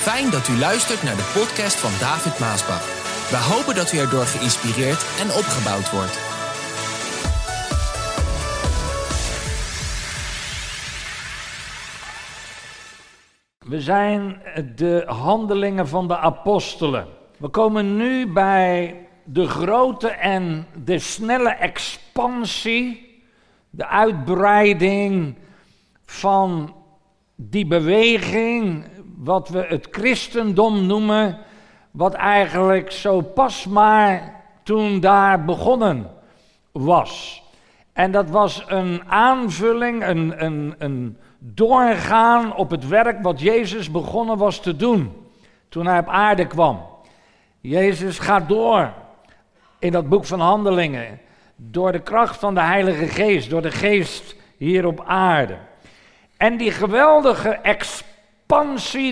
Fijn dat u luistert naar de podcast van David Maasbach. We hopen dat u erdoor geïnspireerd en opgebouwd wordt. We zijn de handelingen van de apostelen. We komen nu bij de grote en de snelle expansie, de uitbreiding van die beweging, wat we het christendom noemen, wat eigenlijk zo pas maar toen daar begonnen was. En dat was een aanvulling, een, een, een doorgaan op het werk wat Jezus begonnen was te doen toen hij op aarde kwam. Jezus gaat door in dat boek van Handelingen, door de kracht van de Heilige Geest, door de Geest hier op aarde. En die geweldige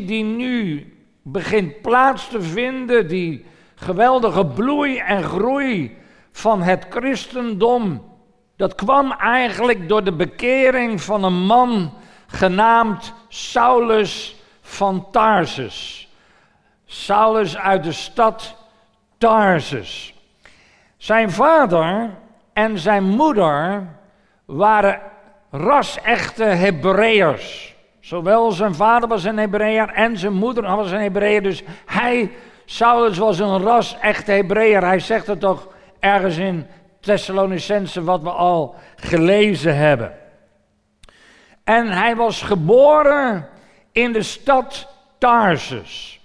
die nu begint plaats te vinden, die geweldige bloei en groei van het christendom, dat kwam eigenlijk door de bekering van een man genaamd Saulus van Tarsus. Saulus uit de stad Tarsus. Zijn vader en zijn moeder waren ras-echte. Zowel zijn vader was een Hebreeër en zijn moeder was een Hebreeër. Dus hij, Saulus, was een ras-echte Hebreeër. Hij zegt het toch ergens in Thessalonicense wat we al gelezen hebben. En hij was geboren in de stad Tarsus.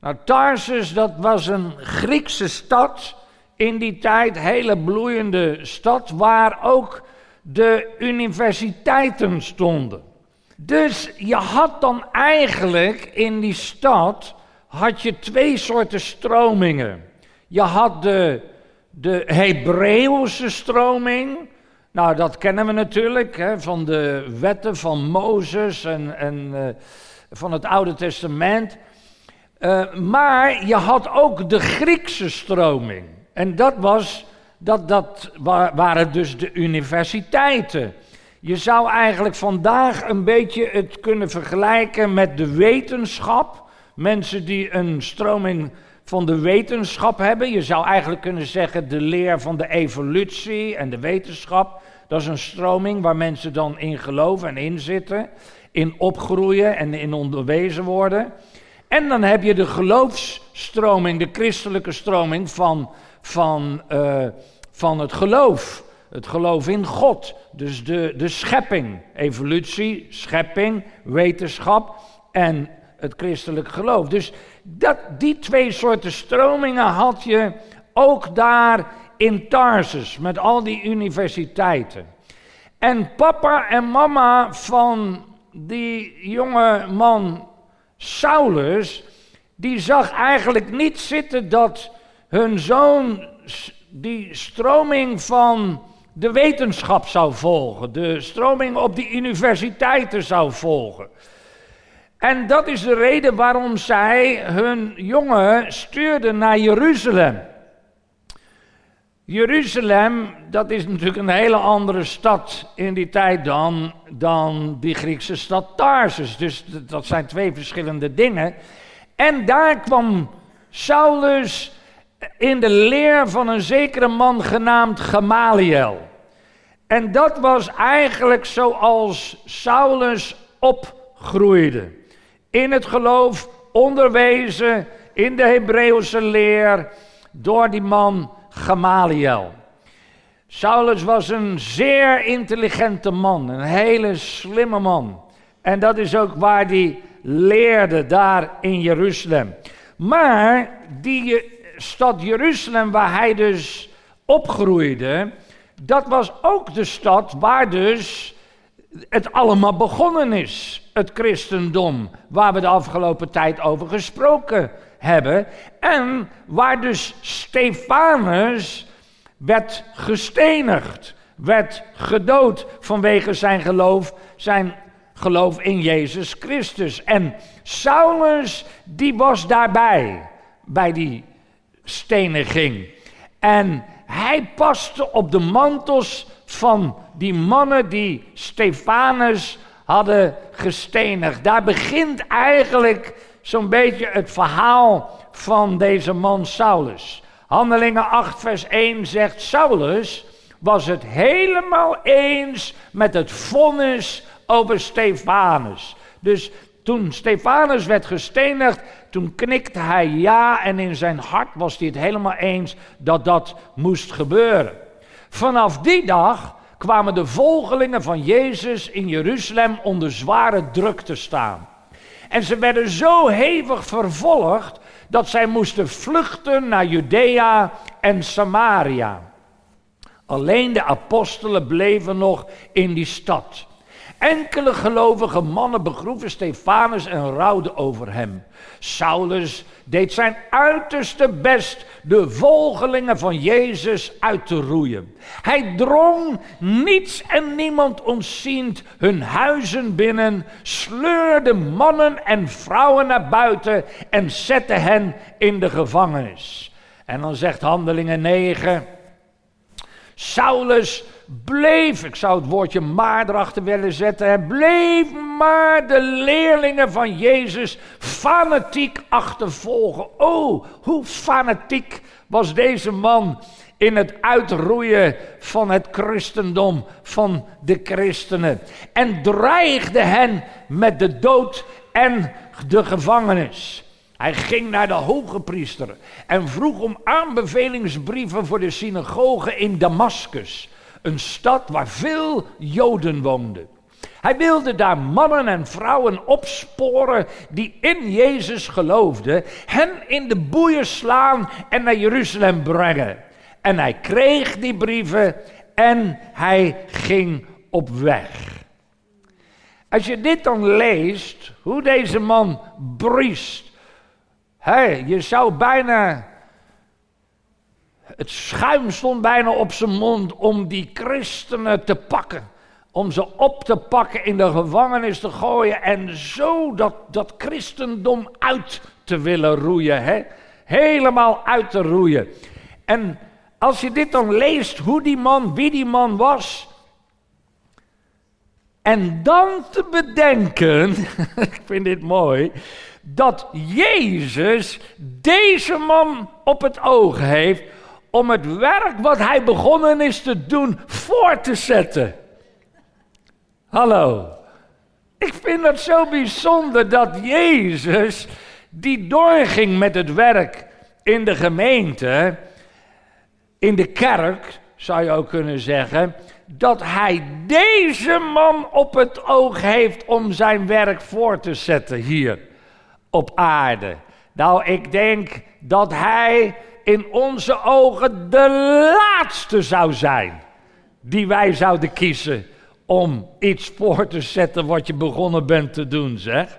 Nou, Tarsus, dat was een Griekse stad in die tijd, hele bloeiende stad, waar ook de universiteiten stonden. Dus je had dan eigenlijk in die stad had je twee soorten stromingen. Je had de, de Hebreeuwse stroming. Nou, dat kennen we natuurlijk hè, van de wetten van Mozes en, en uh, van het Oude Testament. Uh, maar je had ook de Griekse stroming. En dat, was, dat, dat waren dus de universiteiten. Je zou eigenlijk vandaag een beetje het kunnen vergelijken met de wetenschap. Mensen die een stroming van de wetenschap hebben. Je zou eigenlijk kunnen zeggen de leer van de evolutie en de wetenschap. Dat is een stroming waar mensen dan in geloven en in zitten. In opgroeien en in onderwezen worden. En dan heb je de geloofsstroming, de christelijke stroming van, van, uh, van het geloof. Het geloof in God. Dus de, de schepping. Evolutie, schepping, wetenschap en het christelijk geloof. Dus dat, die twee soorten stromingen had je ook daar in Tarsus, met al die universiteiten. En papa en mama van die jonge man Saulus, die zag eigenlijk niet zitten dat hun zoon die stroming van de wetenschap zou volgen, de stroming op die universiteiten zou volgen. En dat is de reden waarom zij hun jongen stuurden naar Jeruzalem. Jeruzalem, dat is natuurlijk een hele andere stad in die tijd dan, dan die Griekse stad Tarsus. Dus dat zijn twee verschillende dingen. En daar kwam Saulus in de leer van een zekere man genaamd Gamaliel. En dat was eigenlijk zoals Saulus opgroeide. In het geloof, onderwezen in de Hebreeuwse leer door die man Gamaliel. Saulus was een zeer intelligente man, een hele slimme man. En dat is ook waar hij leerde daar in Jeruzalem. Maar die stad Jeruzalem, waar hij dus opgroeide, dat was ook de stad waar dus het allemaal begonnen is. Het christendom, waar we de afgelopen tijd over gesproken hebben. En waar dus Stefanus werd gestenigd, werd gedood vanwege zijn geloof, zijn geloof in Jezus Christus. En Saulus, die was daarbij, bij die steniging. En hij paste op de mantels van die mannen die Stefanus hadden gestenigd. Daar begint eigenlijk zo'n beetje het verhaal van deze man Saulus. Handelingen 8, vers 1 zegt: Saulus was het helemaal eens met het vonnis over Stefanus. Dus toen Stefanus werd gestenigd, toen knikte hij ja en in zijn hart was hij het helemaal eens dat dat moest gebeuren. Vanaf die dag kwamen de volgelingen van Jezus in Jeruzalem onder zware druk te staan. En ze werden zo hevig vervolgd dat zij moesten vluchten naar Judea en Samaria. Alleen de apostelen bleven nog in die stad. Enkele gelovige mannen begroeven Stefanus en rouwden over hem. Saulus deed zijn uiterste best de volgelingen van Jezus uit te roeien. Hij drong niets en niemand ontziend hun huizen binnen, sleurde mannen en vrouwen naar buiten en zette hen in de gevangenis. En dan zegt Handelingen 9. Saulus bleef, ik zou het woordje maar erachter willen zetten, bleef maar de leerlingen van Jezus fanatiek achtervolgen. Oh, hoe fanatiek was deze man in het uitroeien van het christendom, van de christenen. En dreigde hen met de dood en de gevangenis. Hij ging naar de hoge priester en vroeg om aanbevelingsbrieven voor de synagoge in Damascus, een stad waar veel Joden woonden. Hij wilde daar mannen en vrouwen opsporen die in Jezus geloofden, hen in de boeien slaan en naar Jeruzalem brengen. En hij kreeg die brieven en hij ging op weg. Als je dit dan leest, hoe deze man briest Hey, je zou bijna. Het schuim stond bijna op zijn mond om die christenen te pakken. Om ze op te pakken, in de gevangenis te gooien en zo dat, dat christendom uit te willen roeien. Hè? Helemaal uit te roeien. En als je dit dan leest, hoe die man, wie die man was. En dan te bedenken, ik vind dit mooi dat Jezus deze man op het oog heeft om het werk wat hij begonnen is te doen voor te zetten. Hallo. Ik vind het zo bijzonder dat Jezus, die doorging met het werk in de gemeente, in de kerk, zou je ook kunnen zeggen, dat hij deze man op het oog heeft om zijn werk voor te zetten hier op aarde. Nou, ik denk dat hij in onze ogen de laatste zou zijn die wij zouden kiezen om iets voor te zetten wat je begonnen bent te doen, zeg.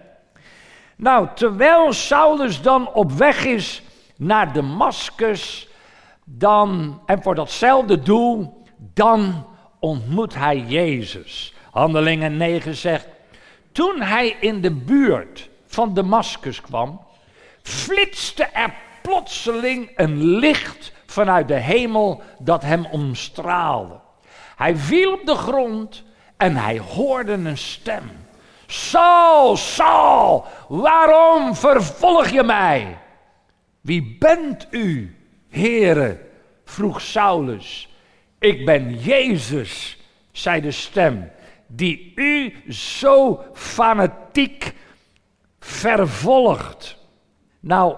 Nou, terwijl Saulus dan op weg is naar Damascus, dan, en voor datzelfde doel, dan ontmoet hij Jezus. Handelingen 9 zegt, toen hij in de buurt van Damascus kwam, flitste er plotseling een licht vanuit de hemel dat hem omstraalde. Hij viel op de grond en hij hoorde een stem. Saul, Saul, waarom vervolg je mij? Wie bent u, Heere? vroeg Saulus. Ik ben Jezus, zei de stem, die u zo fanatiek vervolgd. Nou,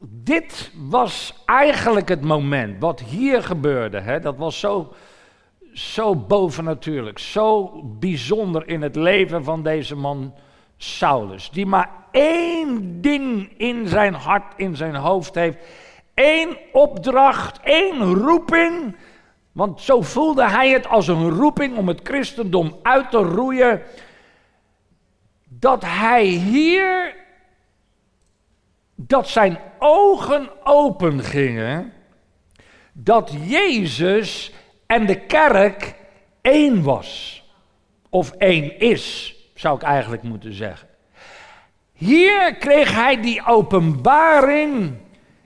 dit was eigenlijk het moment wat hier gebeurde. Hè? Dat was zo, zo bovennatuurlijk, zo bijzonder in het leven van deze man Saulus. Die maar één ding in zijn hart, in zijn hoofd heeft. Eén opdracht, één roeping. Want zo voelde hij het als een roeping om het christendom uit te roeien dat hij hier, dat zijn ogen open gingen, dat Jezus en de kerk één was. Of één is, zou ik eigenlijk moeten zeggen. Hier kreeg hij die openbaring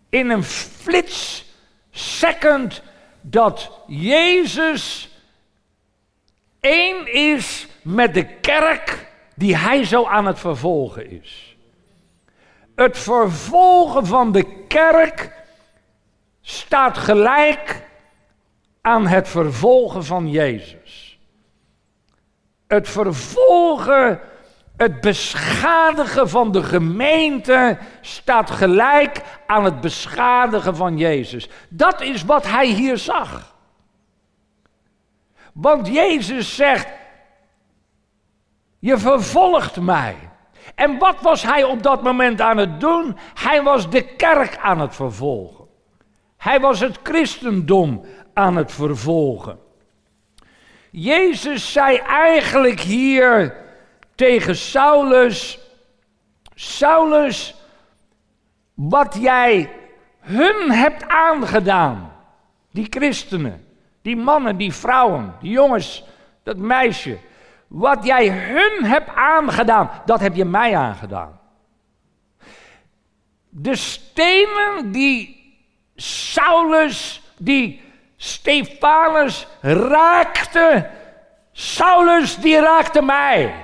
in een flits second dat Jezus één is met de kerk die hij zo aan het vervolgen is. Het vervolgen van de kerk staat gelijk aan het vervolgen van Jezus. Het vervolgen, het beschadigen van de gemeente staat gelijk aan het beschadigen van Jezus. Dat is wat hij hier zag. Want Jezus zegt, je vervolgt mij. En wat was hij op dat moment aan het doen? Hij was de kerk aan het vervolgen. Hij was het christendom aan het vervolgen. Jezus zei eigenlijk hier tegen Saulus: Saulus, wat jij hun hebt aangedaan, die christenen, die mannen, die vrouwen, die jongens, dat meisje, wat jij hun hebt aangedaan, dat heb je mij aangedaan. De stenen die Saulus, die Stefanus raakte, Saulus die raakte mij.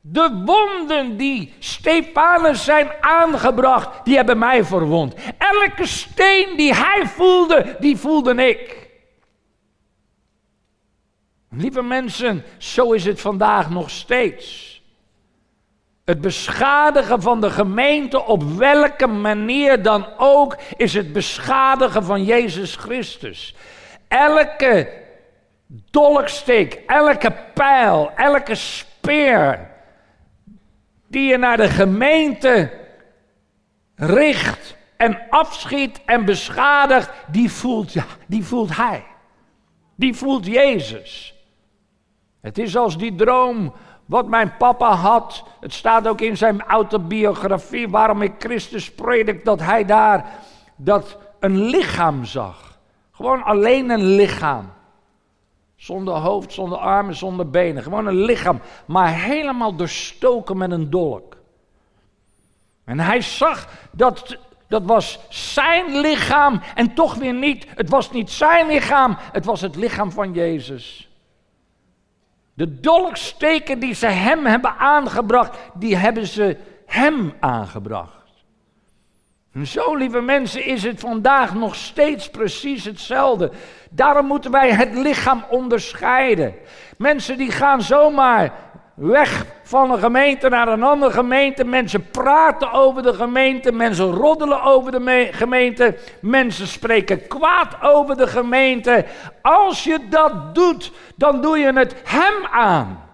De wonden die Stefanus zijn aangebracht, die hebben mij verwond. Elke steen die hij voelde, die voelde ik. Lieve mensen, zo is het vandaag nog steeds. Het beschadigen van de gemeente op welke manier dan ook is het beschadigen van Jezus Christus. Elke dolksteek, elke pijl, elke speer die je naar de gemeente richt en afschiet en beschadigt, die voelt, die voelt hij. Die voelt Jezus. Het is als die droom wat mijn papa had. Het staat ook in zijn autobiografie waarom ik Christus predik, dat hij daar dat een lichaam zag. Gewoon alleen een lichaam. Zonder hoofd, zonder armen, zonder benen. Gewoon een lichaam, maar helemaal doorstoken met een dolk. En hij zag dat dat was zijn lichaam en toch weer niet. Het was niet zijn lichaam, het was het lichaam van Jezus. De dolksteken die ze hem hebben aangebracht, die hebben ze hem aangebracht. En zo, lieve mensen, is het vandaag nog steeds precies hetzelfde. Daarom moeten wij het lichaam onderscheiden. Mensen die gaan zomaar weg van een gemeente naar een andere gemeente. Mensen praten over de gemeente. Mensen roddelen over de gemeente. Mensen spreken kwaad over de gemeente. Als je dat doet, dan doe je het hem aan.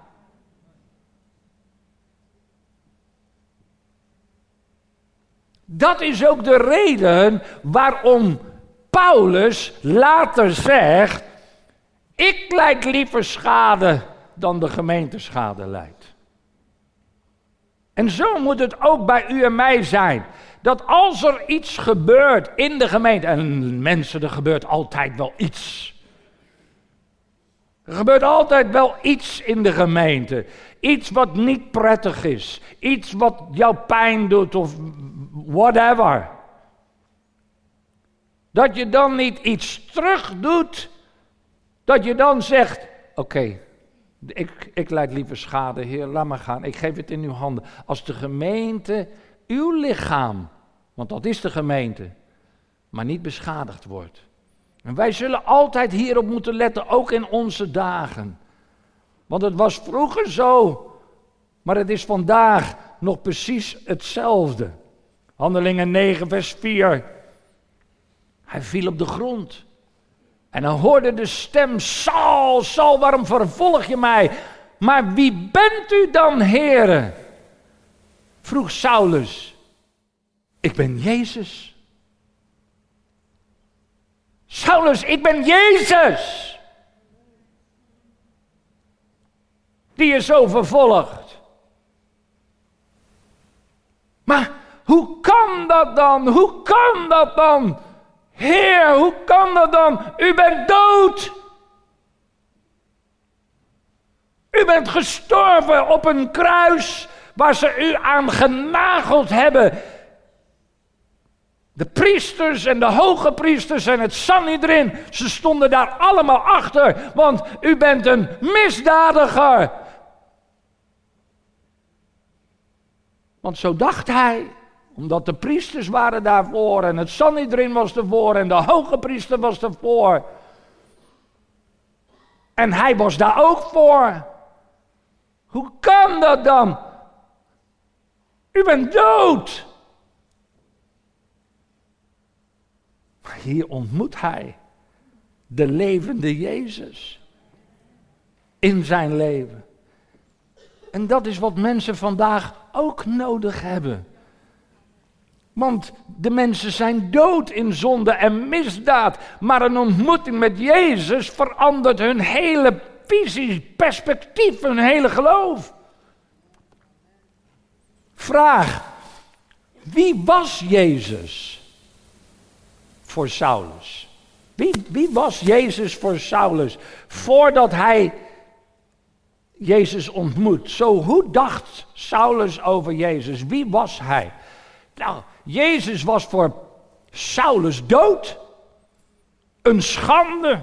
Dat is ook de reden waarom Paulus later zegt: Ik lijk liever schade dan de gemeente schade leidt. En zo moet het ook bij u en mij zijn. Dat als er iets gebeurt in de gemeente, en mensen, er gebeurt altijd wel iets. Er gebeurt altijd wel iets in de gemeente. Iets wat niet prettig is. Iets wat jou pijn doet of whatever. Dat je dan niet iets terug doet. Dat je dan zegt: Oké, ik, ik liever schade, Heer, laat maar gaan. Ik geef het in uw handen. Als de gemeente, uw lichaam, want dat is de gemeente, maar niet beschadigd wordt. En wij zullen altijd hierop moeten letten, ook in onze dagen. Want het was vroeger zo, maar het is vandaag nog precies hetzelfde. Handelingen 9, vers 4. Hij viel op de grond. En hij hoorde de stem, Saul, Saul, waarom vervolg je mij? Maar wie bent u dan, heren? Vroeg Saulus. Ik ben Jezus. Saulus, ik ben Jezus. Die je zo vervolgt. Maar hoe kan dat dan? Hoe kan dat dan? Heer, hoe kan dat dan? U bent dood. U bent gestorven op een kruis waar ze u aan genageld hebben. De priesters en de hoge priesters en het Sanhedrin, ze stonden daar allemaal achter, want u bent een misdadiger. Want zo dacht hij, omdat de priesters waren daarvoor en het Sanhedrin was ervoor en de hoge priester was ervoor. En hij was daar ook voor. Hoe kan dat dan? U bent dood. Maar hier ontmoet hij de levende Jezus in zijn leven. En dat is wat mensen vandaag ook nodig hebben. Want de mensen zijn dood in zonde en misdaad. Maar een ontmoeting met Jezus verandert hun hele visie, perspectief, hun hele geloof. Vraag: wie was Jezus voor Saulus? Wie, wie was Jezus voor Saulus voordat hij Jezus ontmoet? Zo, hoe dacht Saulus over Jezus? Wie was hij? Nou, Jezus was voor Saulus dood. Een schande.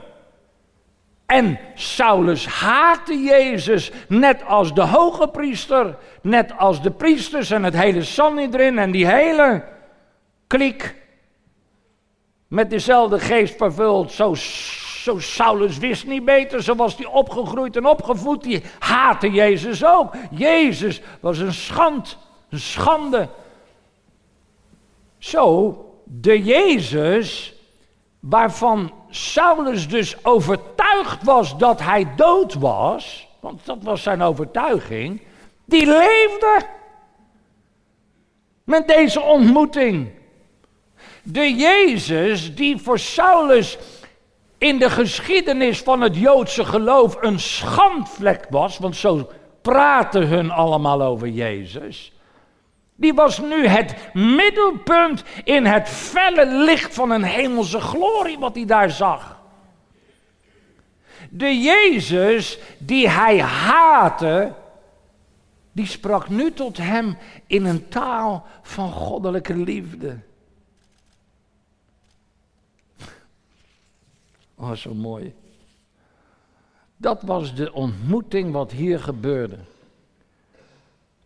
En Saulus haatte Jezus, net als de hoge priester, net als de priesters en het hele Sanhedrin en die hele kliek. Met dezelfde geest vervuld, zo, zo Saulus wist niet beter, zo was hij opgegroeid en opgevoed, die haatte Jezus ook. Jezus was een schand, een schande. Zo, de Jezus waarvan Saulus dus overtuigd was dat hij dood was, want dat was zijn overtuiging, die leefde met deze ontmoeting. De Jezus die voor Saulus in de geschiedenis van het Joodse geloof een schandvlek was, want zo praten hun allemaal over Jezus. Die was nu het middelpunt in het felle licht van een hemelse glorie wat hij daar zag. De Jezus die hij haatte, die sprak nu tot hem in een taal van goddelijke liefde. Oh, zo mooi. Dat was de ontmoeting wat hier gebeurde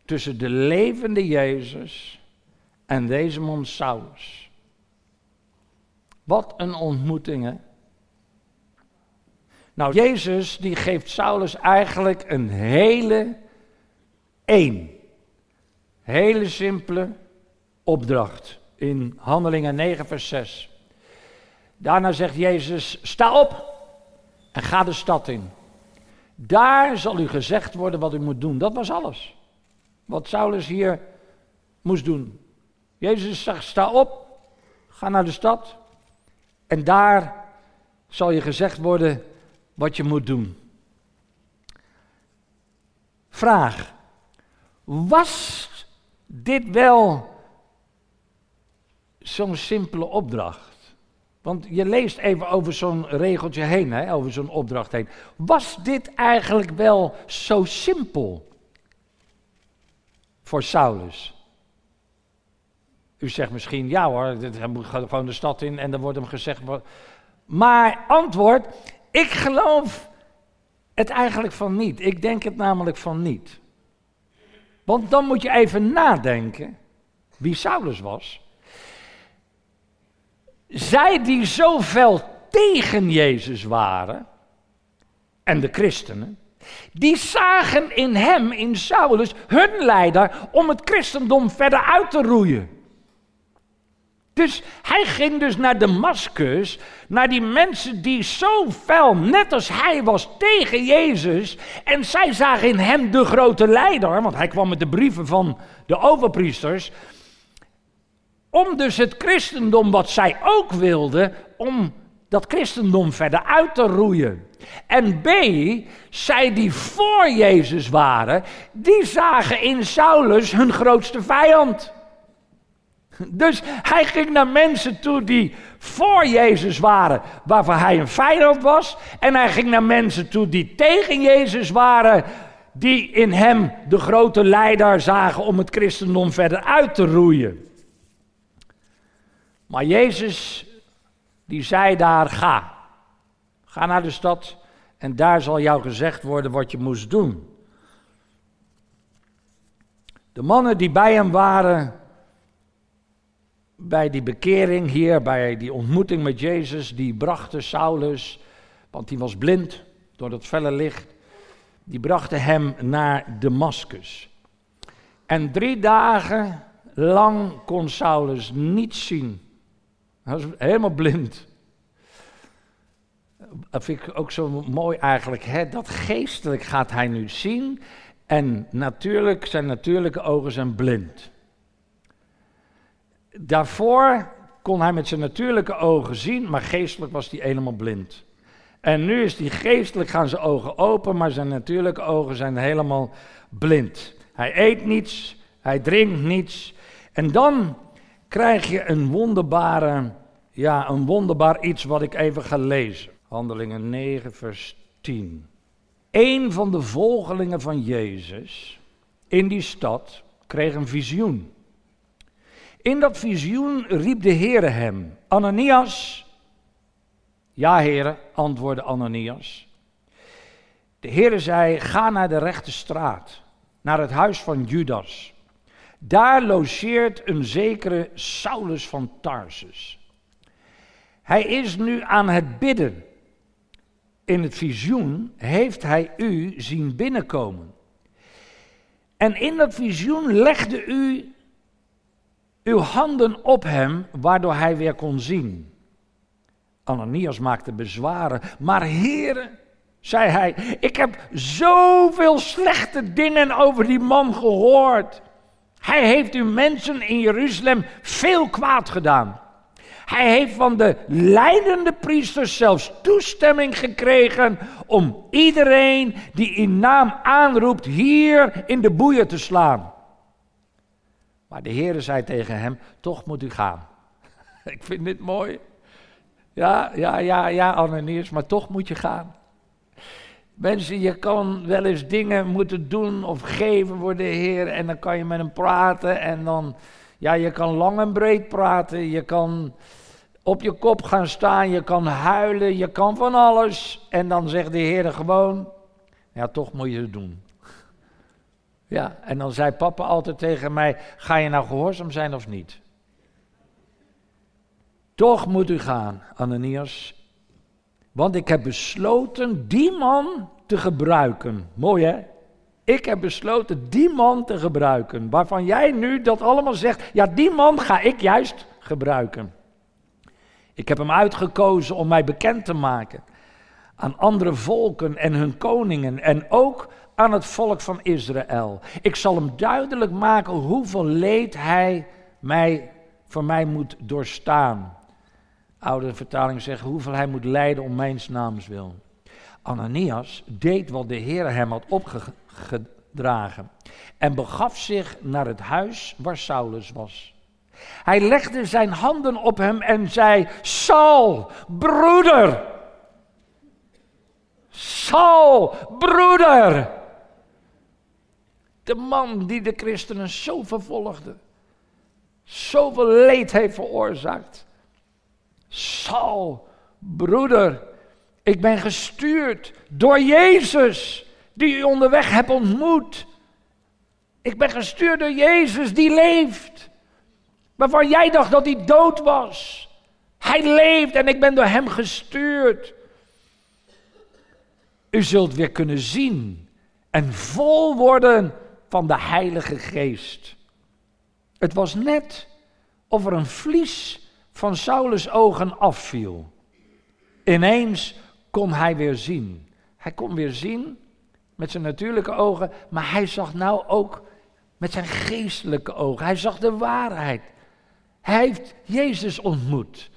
tussen de levende Jezus en deze man Saulus. Wat een ontmoeting, hè? Nou, Jezus die geeft Saulus eigenlijk een hele één, hele simpele opdracht in Handelingen 9, vers 6. Daarna zegt Jezus: Sta op en ga de stad in. Daar zal u gezegd worden wat u moet doen. Dat was alles. Wat Saulus hier moest doen. Jezus zegt, sta op, ga naar de stad en daar zal je gezegd worden wat je moet doen. Vraag, was dit wel zo'n simpele opdracht? Want je leest even over zo'n regeltje heen, hè, over zo'n opdracht heen. Was dit eigenlijk wel zo simpel? Voor Saulus? U zegt misschien, ja hoor, hij moet gewoon de stad in en dan wordt hem gezegd. Maar antwoord, ik geloof het eigenlijk van niet. Ik denk het namelijk van niet. Want dan moet je even nadenken wie Saulus was. Zij die zoveel tegen Jezus waren, en de christenen, die zagen in hem, in Saulus, hun leider om het christendom verder uit te roeien. Dus hij ging dus naar Damascus, naar die mensen die zo fel, net als hij was, tegen Jezus. En zij zagen in hem de grote leider, want hij kwam met de brieven van de overpriesters. Om dus het christendom, wat zij ook wilden, om dat christendom verder uit te roeien. En B, zij die voor Jezus waren, die zagen in Saulus hun grootste vijand. Dus hij ging naar mensen toe die voor Jezus waren, waarvan hij een vijand was. En hij ging naar mensen toe die tegen Jezus waren, die in hem de grote leider zagen om het christendom verder uit te roeien. Maar Jezus, die zei daar, ga. Ga naar de stad en daar zal jou gezegd worden wat je moest doen. De mannen die bij hem waren, bij die bekering hier, bij die ontmoeting met Jezus, die brachten Saulus, want die was blind door dat felle licht, die brachten hem naar Damascus. En drie dagen lang kon Saulus niets zien. Hij was helemaal blind. Dat vind ik ook zo mooi eigenlijk. Hè? Dat geestelijk gaat hij nu zien. En natuurlijk, zijn natuurlijke ogen zijn blind. Daarvoor kon hij met zijn natuurlijke ogen zien, maar geestelijk was hij helemaal blind. En nu is hij geestelijk, gaan zijn ogen open, maar zijn natuurlijke ogen zijn helemaal blind. Hij eet niets, hij drinkt niets. En dan krijg je een wonderbare, ja, een wonderbaar iets wat ik even ga lezen. Handelingen 9, vers 10. Een van de volgelingen van Jezus in die stad kreeg een visioen. In dat visioen riep de Heere hem, Ananias. Ja, Heere, antwoordde Ananias. De Heere zei, ga naar de rechte straat, naar het huis van Judas. Daar logeert een zekere Saulus van Tarsus. Hij is nu aan het bidden. In het visioen heeft hij u zien binnenkomen. En in dat visioen legde u uw handen op hem, waardoor hij weer kon zien. Ananias maakte bezwaren, maar heren, zei hij, ik heb zoveel slechte dingen over die man gehoord. Hij heeft u mensen in Jeruzalem veel kwaad gedaan. Hij heeft van de leidende priesters zelfs toestemming gekregen om iedereen die in naam aanroept hier in de boeien te slaan. Maar de Heere zei tegen hem, toch moet u gaan. Ik vind dit mooi. Ja, ja, ja, ja, Ananias, maar toch moet je gaan. Mensen, je kan wel eens dingen moeten doen of geven voor de Heer en dan kan je met hem praten en dan, ja, je kan lang en breed praten, je kan op je kop gaan staan, je kan huilen, je kan van alles en dan zegt de Heer gewoon, ja, toch moet je het doen. Ja, en dan zei papa altijd tegen mij, ga je nou gehoorzaam zijn of niet? Toch moet u gaan, Ananias, want ik heb besloten die man te gebruiken. Mooi hè? Ik heb besloten die man te gebruiken. Waarvan jij nu dat allemaal zegt. Ja, die man ga ik juist gebruiken. Ik heb hem uitgekozen om mij bekend te maken aan andere volken en hun koningen en ook aan het volk van Israël. Ik zal hem duidelijk maken hoeveel leed hij mij, voor mij moet doorstaan. Oude vertaling zegt hoeveel hij moet lijden om mijn naams wil. Ananias deed wat de Heer hem had opgedragen en begaf zich naar het huis waar Saulus was. Hij legde zijn handen op hem en zei: Saul, broeder. Saul, broeder. De man die de christenen zo vervolgde, zoveel leed heeft veroorzaakt. Saul, broeder, ik ben gestuurd door Jezus, die u onderweg hebt ontmoet. Ik ben gestuurd door Jezus, die leeft. Waarvan jij dacht dat hij dood was. Hij leeft en ik ben door hem gestuurd. U zult weer kunnen zien en vol worden van de Heilige Geest. Het was net of er een vlies van Saulus ogen afviel. Ineens kon hij weer zien. Hij kon weer zien met zijn natuurlijke ogen, maar hij zag nou ook met zijn geestelijke ogen. Hij zag de waarheid. Hij heeft Jezus ontmoet.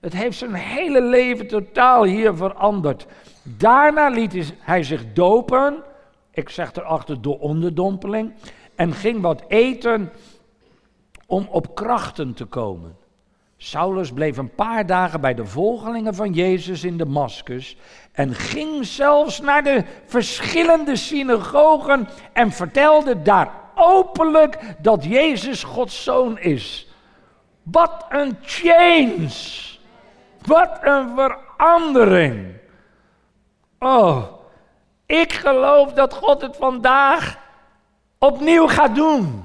Het heeft zijn hele leven totaal hier veranderd. Daarna liet hij zich dopen. Ik zeg erachter door onderdompeling. En ging wat eten om op krachten te komen. Saulus bleef een paar dagen bij de volgelingen van Jezus in Damascus en ging zelfs naar de verschillende synagogen en vertelde daar openlijk dat Jezus Gods zoon is. Wat een change. Wat een verandering. Oh, ik geloof dat God het vandaag opnieuw gaat doen.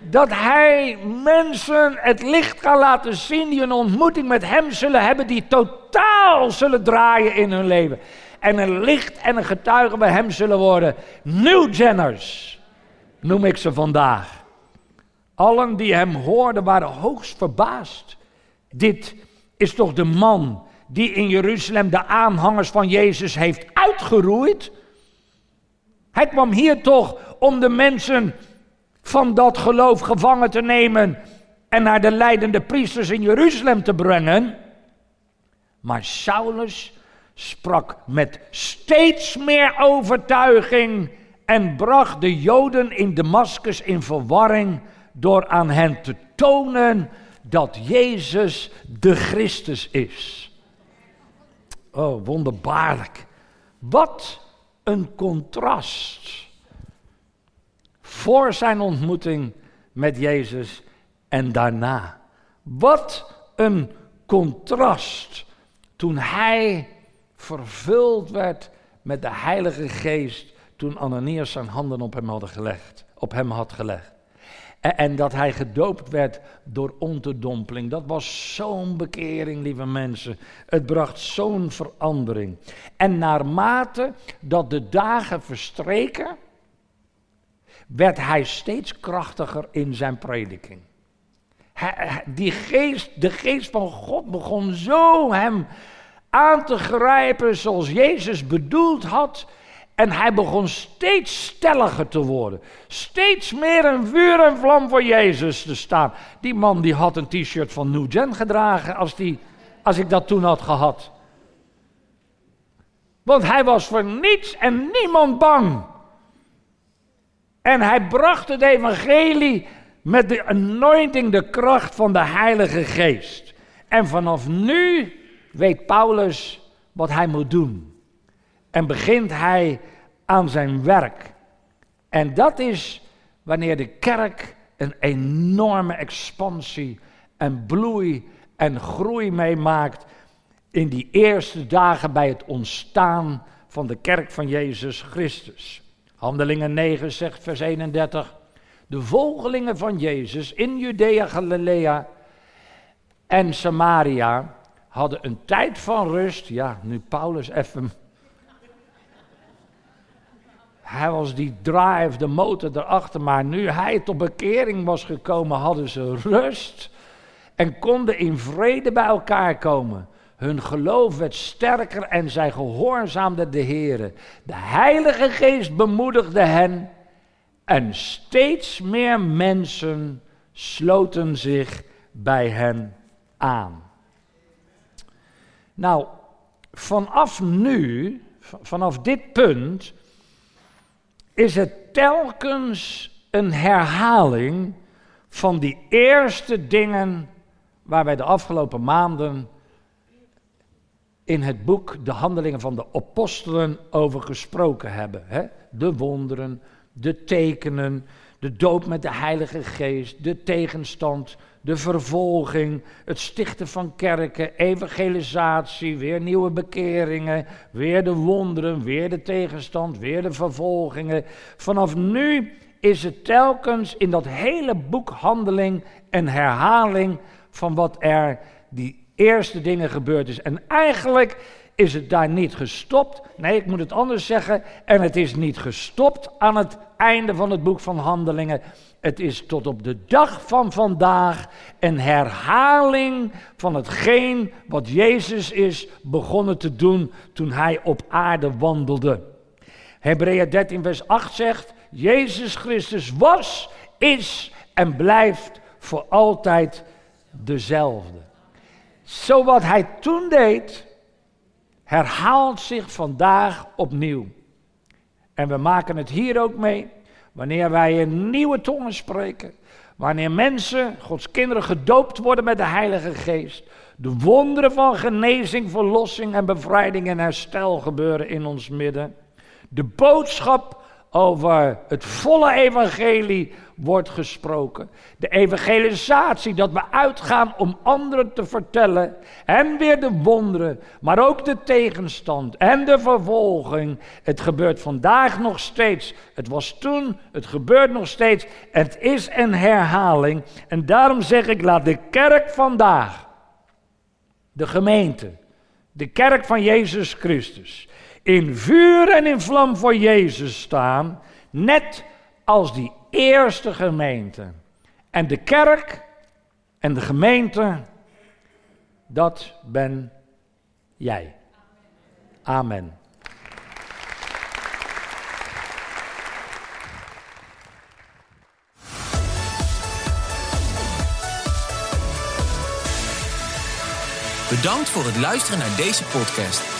Dat Hij mensen het licht gaat laten zien die een ontmoeting met Hem zullen hebben, die totaal zullen draaien in hun leven. En een licht en een getuige bij Hem zullen worden. New Jenners noem ik ze vandaag. Allen die Hem hoorden waren hoogst verbaasd. Dit is toch de man die in Jeruzalem de aanhangers van Jezus heeft uitgeroeid? Hij kwam hier toch om de mensen van dat geloof gevangen te nemen en naar de leidende priesters in Jeruzalem te brengen. Maar Saulus sprak met steeds meer overtuiging en bracht de Joden in Damascus in verwarring door aan hen te tonen dat Jezus de Christus is. Oh, wonderbaarlijk. Wat een contrast. Voor zijn ontmoeting met Jezus en daarna. Wat een contrast toen hij vervuld werd met de Heilige Geest toen Ananias zijn handen op hem, had gelegd, op hem had gelegd. En, dat hij gedoopt werd door onderdompeling. Dat was zo'n bekering, lieve mensen. Het bracht zo'n verandering. En naarmate dat de dagen verstreken, werd hij steeds krachtiger in zijn prediking. die geest, de geest van God begon zo hem aan te grijpen zoals Jezus bedoeld had. En hij begon steeds stelliger te worden. Steeds meer een vuur en vlam voor Jezus te staan. Die man die had een t-shirt van New Gen gedragen als, die, als ik dat toen had gehad. Want hij was voor niets en niemand bang. En hij bracht het evangelie met de anointing, de kracht van de Heilige Geest. En vanaf nu weet Paulus wat hij moet doen. En begint hij aan zijn werk. En dat is wanneer de kerk een enorme expansie en bloei en groei meemaakt in die eerste dagen bij het ontstaan van de kerk van Jezus Christus. Handelingen 9 zegt vers 31. De volgelingen van Jezus in Judea, Galilea en Samaria hadden een tijd van rust. Ja, nu Paulus even hij was die drive, de motor erachter. Maar nu hij tot bekering was gekomen, hadden ze rust. En konden in vrede bij elkaar komen. Hun geloof werd sterker en zij gehoorzaamden de Heer. De Heilige Geest bemoedigde hen. En steeds meer mensen sloten zich bij hen aan. Nou, vanaf nu, vanaf dit punt, is het telkens een herhaling van die eerste dingen waar wij de afgelopen maanden in het boek De Handelingen van de Apostelen over gesproken hebben. Hè? De wonderen, de tekenen, de doop met de Heilige Geest, de tegenstand, de vervolging, het stichten van kerken, evangelisatie, weer nieuwe bekeringen, weer de wonderen, weer de tegenstand, weer de vervolgingen. Vanaf nu is het telkens in dat hele boek handeling een herhaling van wat er die eerste dingen gebeurd is. En eigenlijk is het daar niet gestopt. Nee, ik moet het anders zeggen. En het is niet gestopt aan het einde van het boek van Handelingen. Het is tot op de dag van vandaag een herhaling van hetgeen wat Jezus is begonnen te doen toen hij op aarde wandelde. Hebreeën 13, vers 8 zegt: Jezus Christus was, is en blijft voor altijd dezelfde. Zo wat hij toen deed, herhaalt zich vandaag opnieuw. En we maken het hier ook mee. Wanneer wij in nieuwe tongen spreken. Wanneer mensen, Gods kinderen, gedoopt worden met de Heilige Geest. De wonderen van genezing, verlossing en bevrijding en herstel gebeuren in ons midden. De boodschap over het volle evangelie wordt gesproken. De evangelisatie, dat we uitgaan om anderen te vertellen. En weer de wonderen, maar ook de tegenstand en de vervolging. Het gebeurt vandaag nog steeds. Het was toen, het gebeurt nog steeds. Het is een herhaling. En daarom zeg ik, laat de kerk vandaag, de gemeente, de kerk van Jezus Christus, in vuur en in vlam voor Jezus staan. Net als die eerste gemeente. En de kerk en de gemeente, dat ben jij. Amen. Bedankt voor het luisteren naar deze podcast.